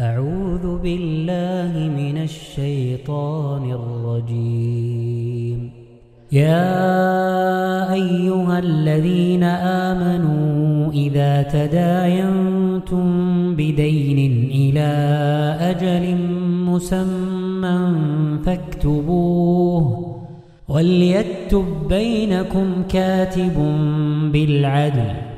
أعوذ بالله من الشيطان الرجيم. يا أيها الذين آمنوا إذا تداينتم بدين إلى أجل مسمى فاكتبوه وليكتب بينكم كاتب بالعدل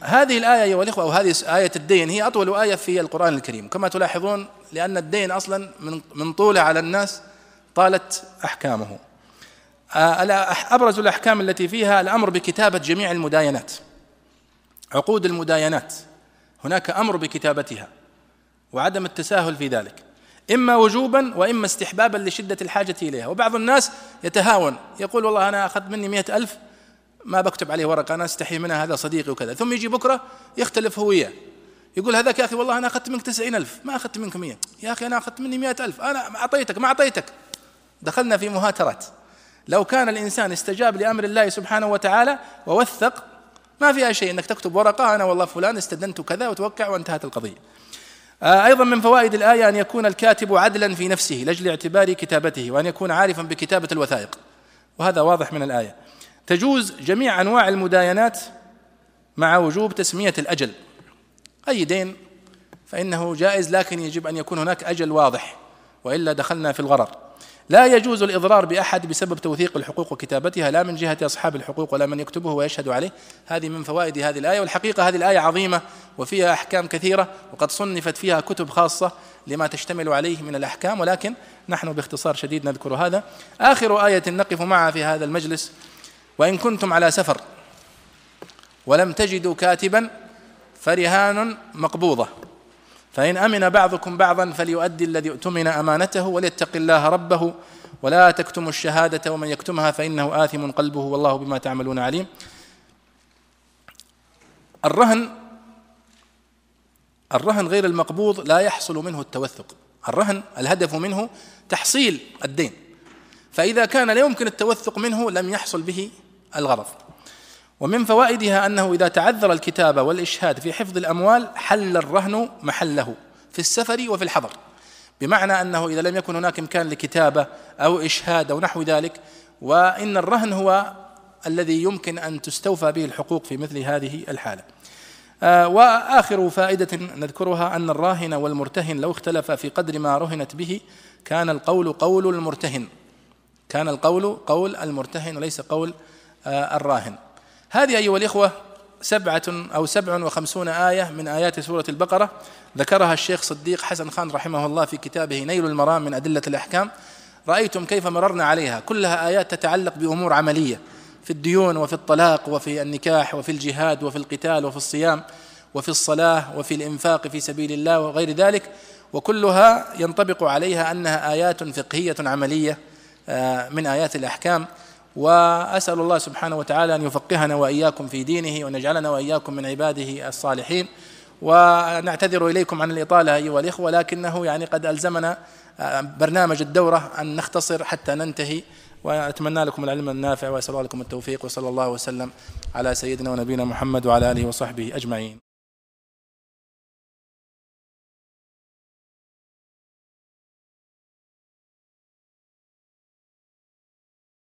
هذه الآية أيها الإخوة أو هذه آية الدين هي أطول آية في القرآن الكريم. كما تلاحظون لأن الدين أصلا من من طوله على الناس طالت أحكامه. أبرز الأحكام التي فيها الأمر بكتابة جميع المداينات عقود المداينات. هناك أمر بكتابتها وعدم التساهل في ذلك إما وجوبا وإما استحبابا لشدة الحاجة إليها. وبعض الناس يتهاون يقول والله أنا أخذت مني مئة ألف ما بكتب عليه ورقة أنا أستحي منها هذا صديقي وكذا ثم يجي بكرة يختلف هو وياه يقول هذاك يا أخي والله أنا أخذت منك تسعين ألف ما أخذت منك مية يا أخي أنا أخذت مني مئة ألف أنا أعطيتك ما أعطيتك دخلنا في مهاترات لو كان الإنسان استجاب لأمر الله سبحانه وتعالى ووثق ما فيها شيء إنك تكتب ورقة أنا والله فلان استدنت كذا وتوقع وانتهت القضية. آه، أيضا من فوائد الآية أن يكون الكاتب عدلا في نفسه لاجل اعتبار كتابته وأن يكون عارفا بكتابة الوثائق. وهذا واضح من الآية. تجوز جميع أنواع المداينات مع وجوب تسمية الأجل. أي دين فإنه جائز لكن يجب أن يكون هناك أجل واضح وإلا دخلنا في الغرر. لا يجوز الإضرار بأحد بسبب توثيق الحقوق وكتابتها لا من جهة أصحاب الحقوق ولا من يكتبه ويشهد عليه هذه من فوائد هذه الآية والحقيقة هذه الآية عظيمة وفيها أحكام كثيرة وقد صنفت فيها كتب خاصة لما تشتمل عليه من الأحكام ولكن نحن باختصار شديد نذكر هذا آخر آية نقف معها في هذا المجلس وإن كنتم على سفر ولم تجدوا كاتبا فرهان مقبوضة. فإن أمن بعضكم بعضا فليؤدي الذي اؤتمن أمانته وليتق الله ربه ولا تكتموا الشهادة ومن يكتمها فإنه آثم قلبه والله بما تعملون عليم. الرهن الرهن غير المقبوض لا يحصل منه التوثق. الرهن الهدف منه تحصيل الدين. فإذا كان لا يمكن التوثق منه لم يحصل به الغرض. ومن فوائدها أنه إذا تعذر الكتابه والإشهاد في حفظ الأموال حل الرهن محله في السفر وفي الحضر. بمعنى أنه إذا لم يكن هناك إمكان لكتابة أو إشهاد أو نحو ذلك وإن الرهن هو الذي يمكن أن تستوفى به الحقوق في مثل هذه الحالة. آه وآخر فائدة نذكرها أن الراهن والمرتهن لو اختلفا في قدر ما رهنت به كان القول قول المرتهن. كان القول قول المرتهن وليس قول الراهن. هذه أيها الإخوة سبعة أو سبع وخمسون آية من آيات سورة البقرة ذكرها الشيخ صديق حسن خان رحمه الله في كتابه نيل المرام من أدلة الأحكام. رأيتم كيف مررنا عليها؟ كلها آيات تتعلق بأمور عملية في الديون وفي الطلاق وفي النكاح وفي الجهاد وفي القتال وفي الصيام وفي الصلاة وفي الإنفاق في سبيل الله وغير ذلك. وكلها ينطبق عليها أنها آيات فقهية عملية آه، من آيات الأحكام. وأسأل الله سبحانه وتعالى أن يفقهنا وإياكم في دينه وأن يجعلنا وإياكم من عباده الصالحين. ونعتذر إليكم عن الإطالة أيها الإخوة لكنه يعني قد ألزمنا آه، برنامج الدورة أن نختصر حتى ننتهي. وأتمنى لكم العلم النافع وأسأل لكم التوفيق وصلى الله وسلم على سيدنا ونبينا محمد وعلى آله وصحبه أجمعين.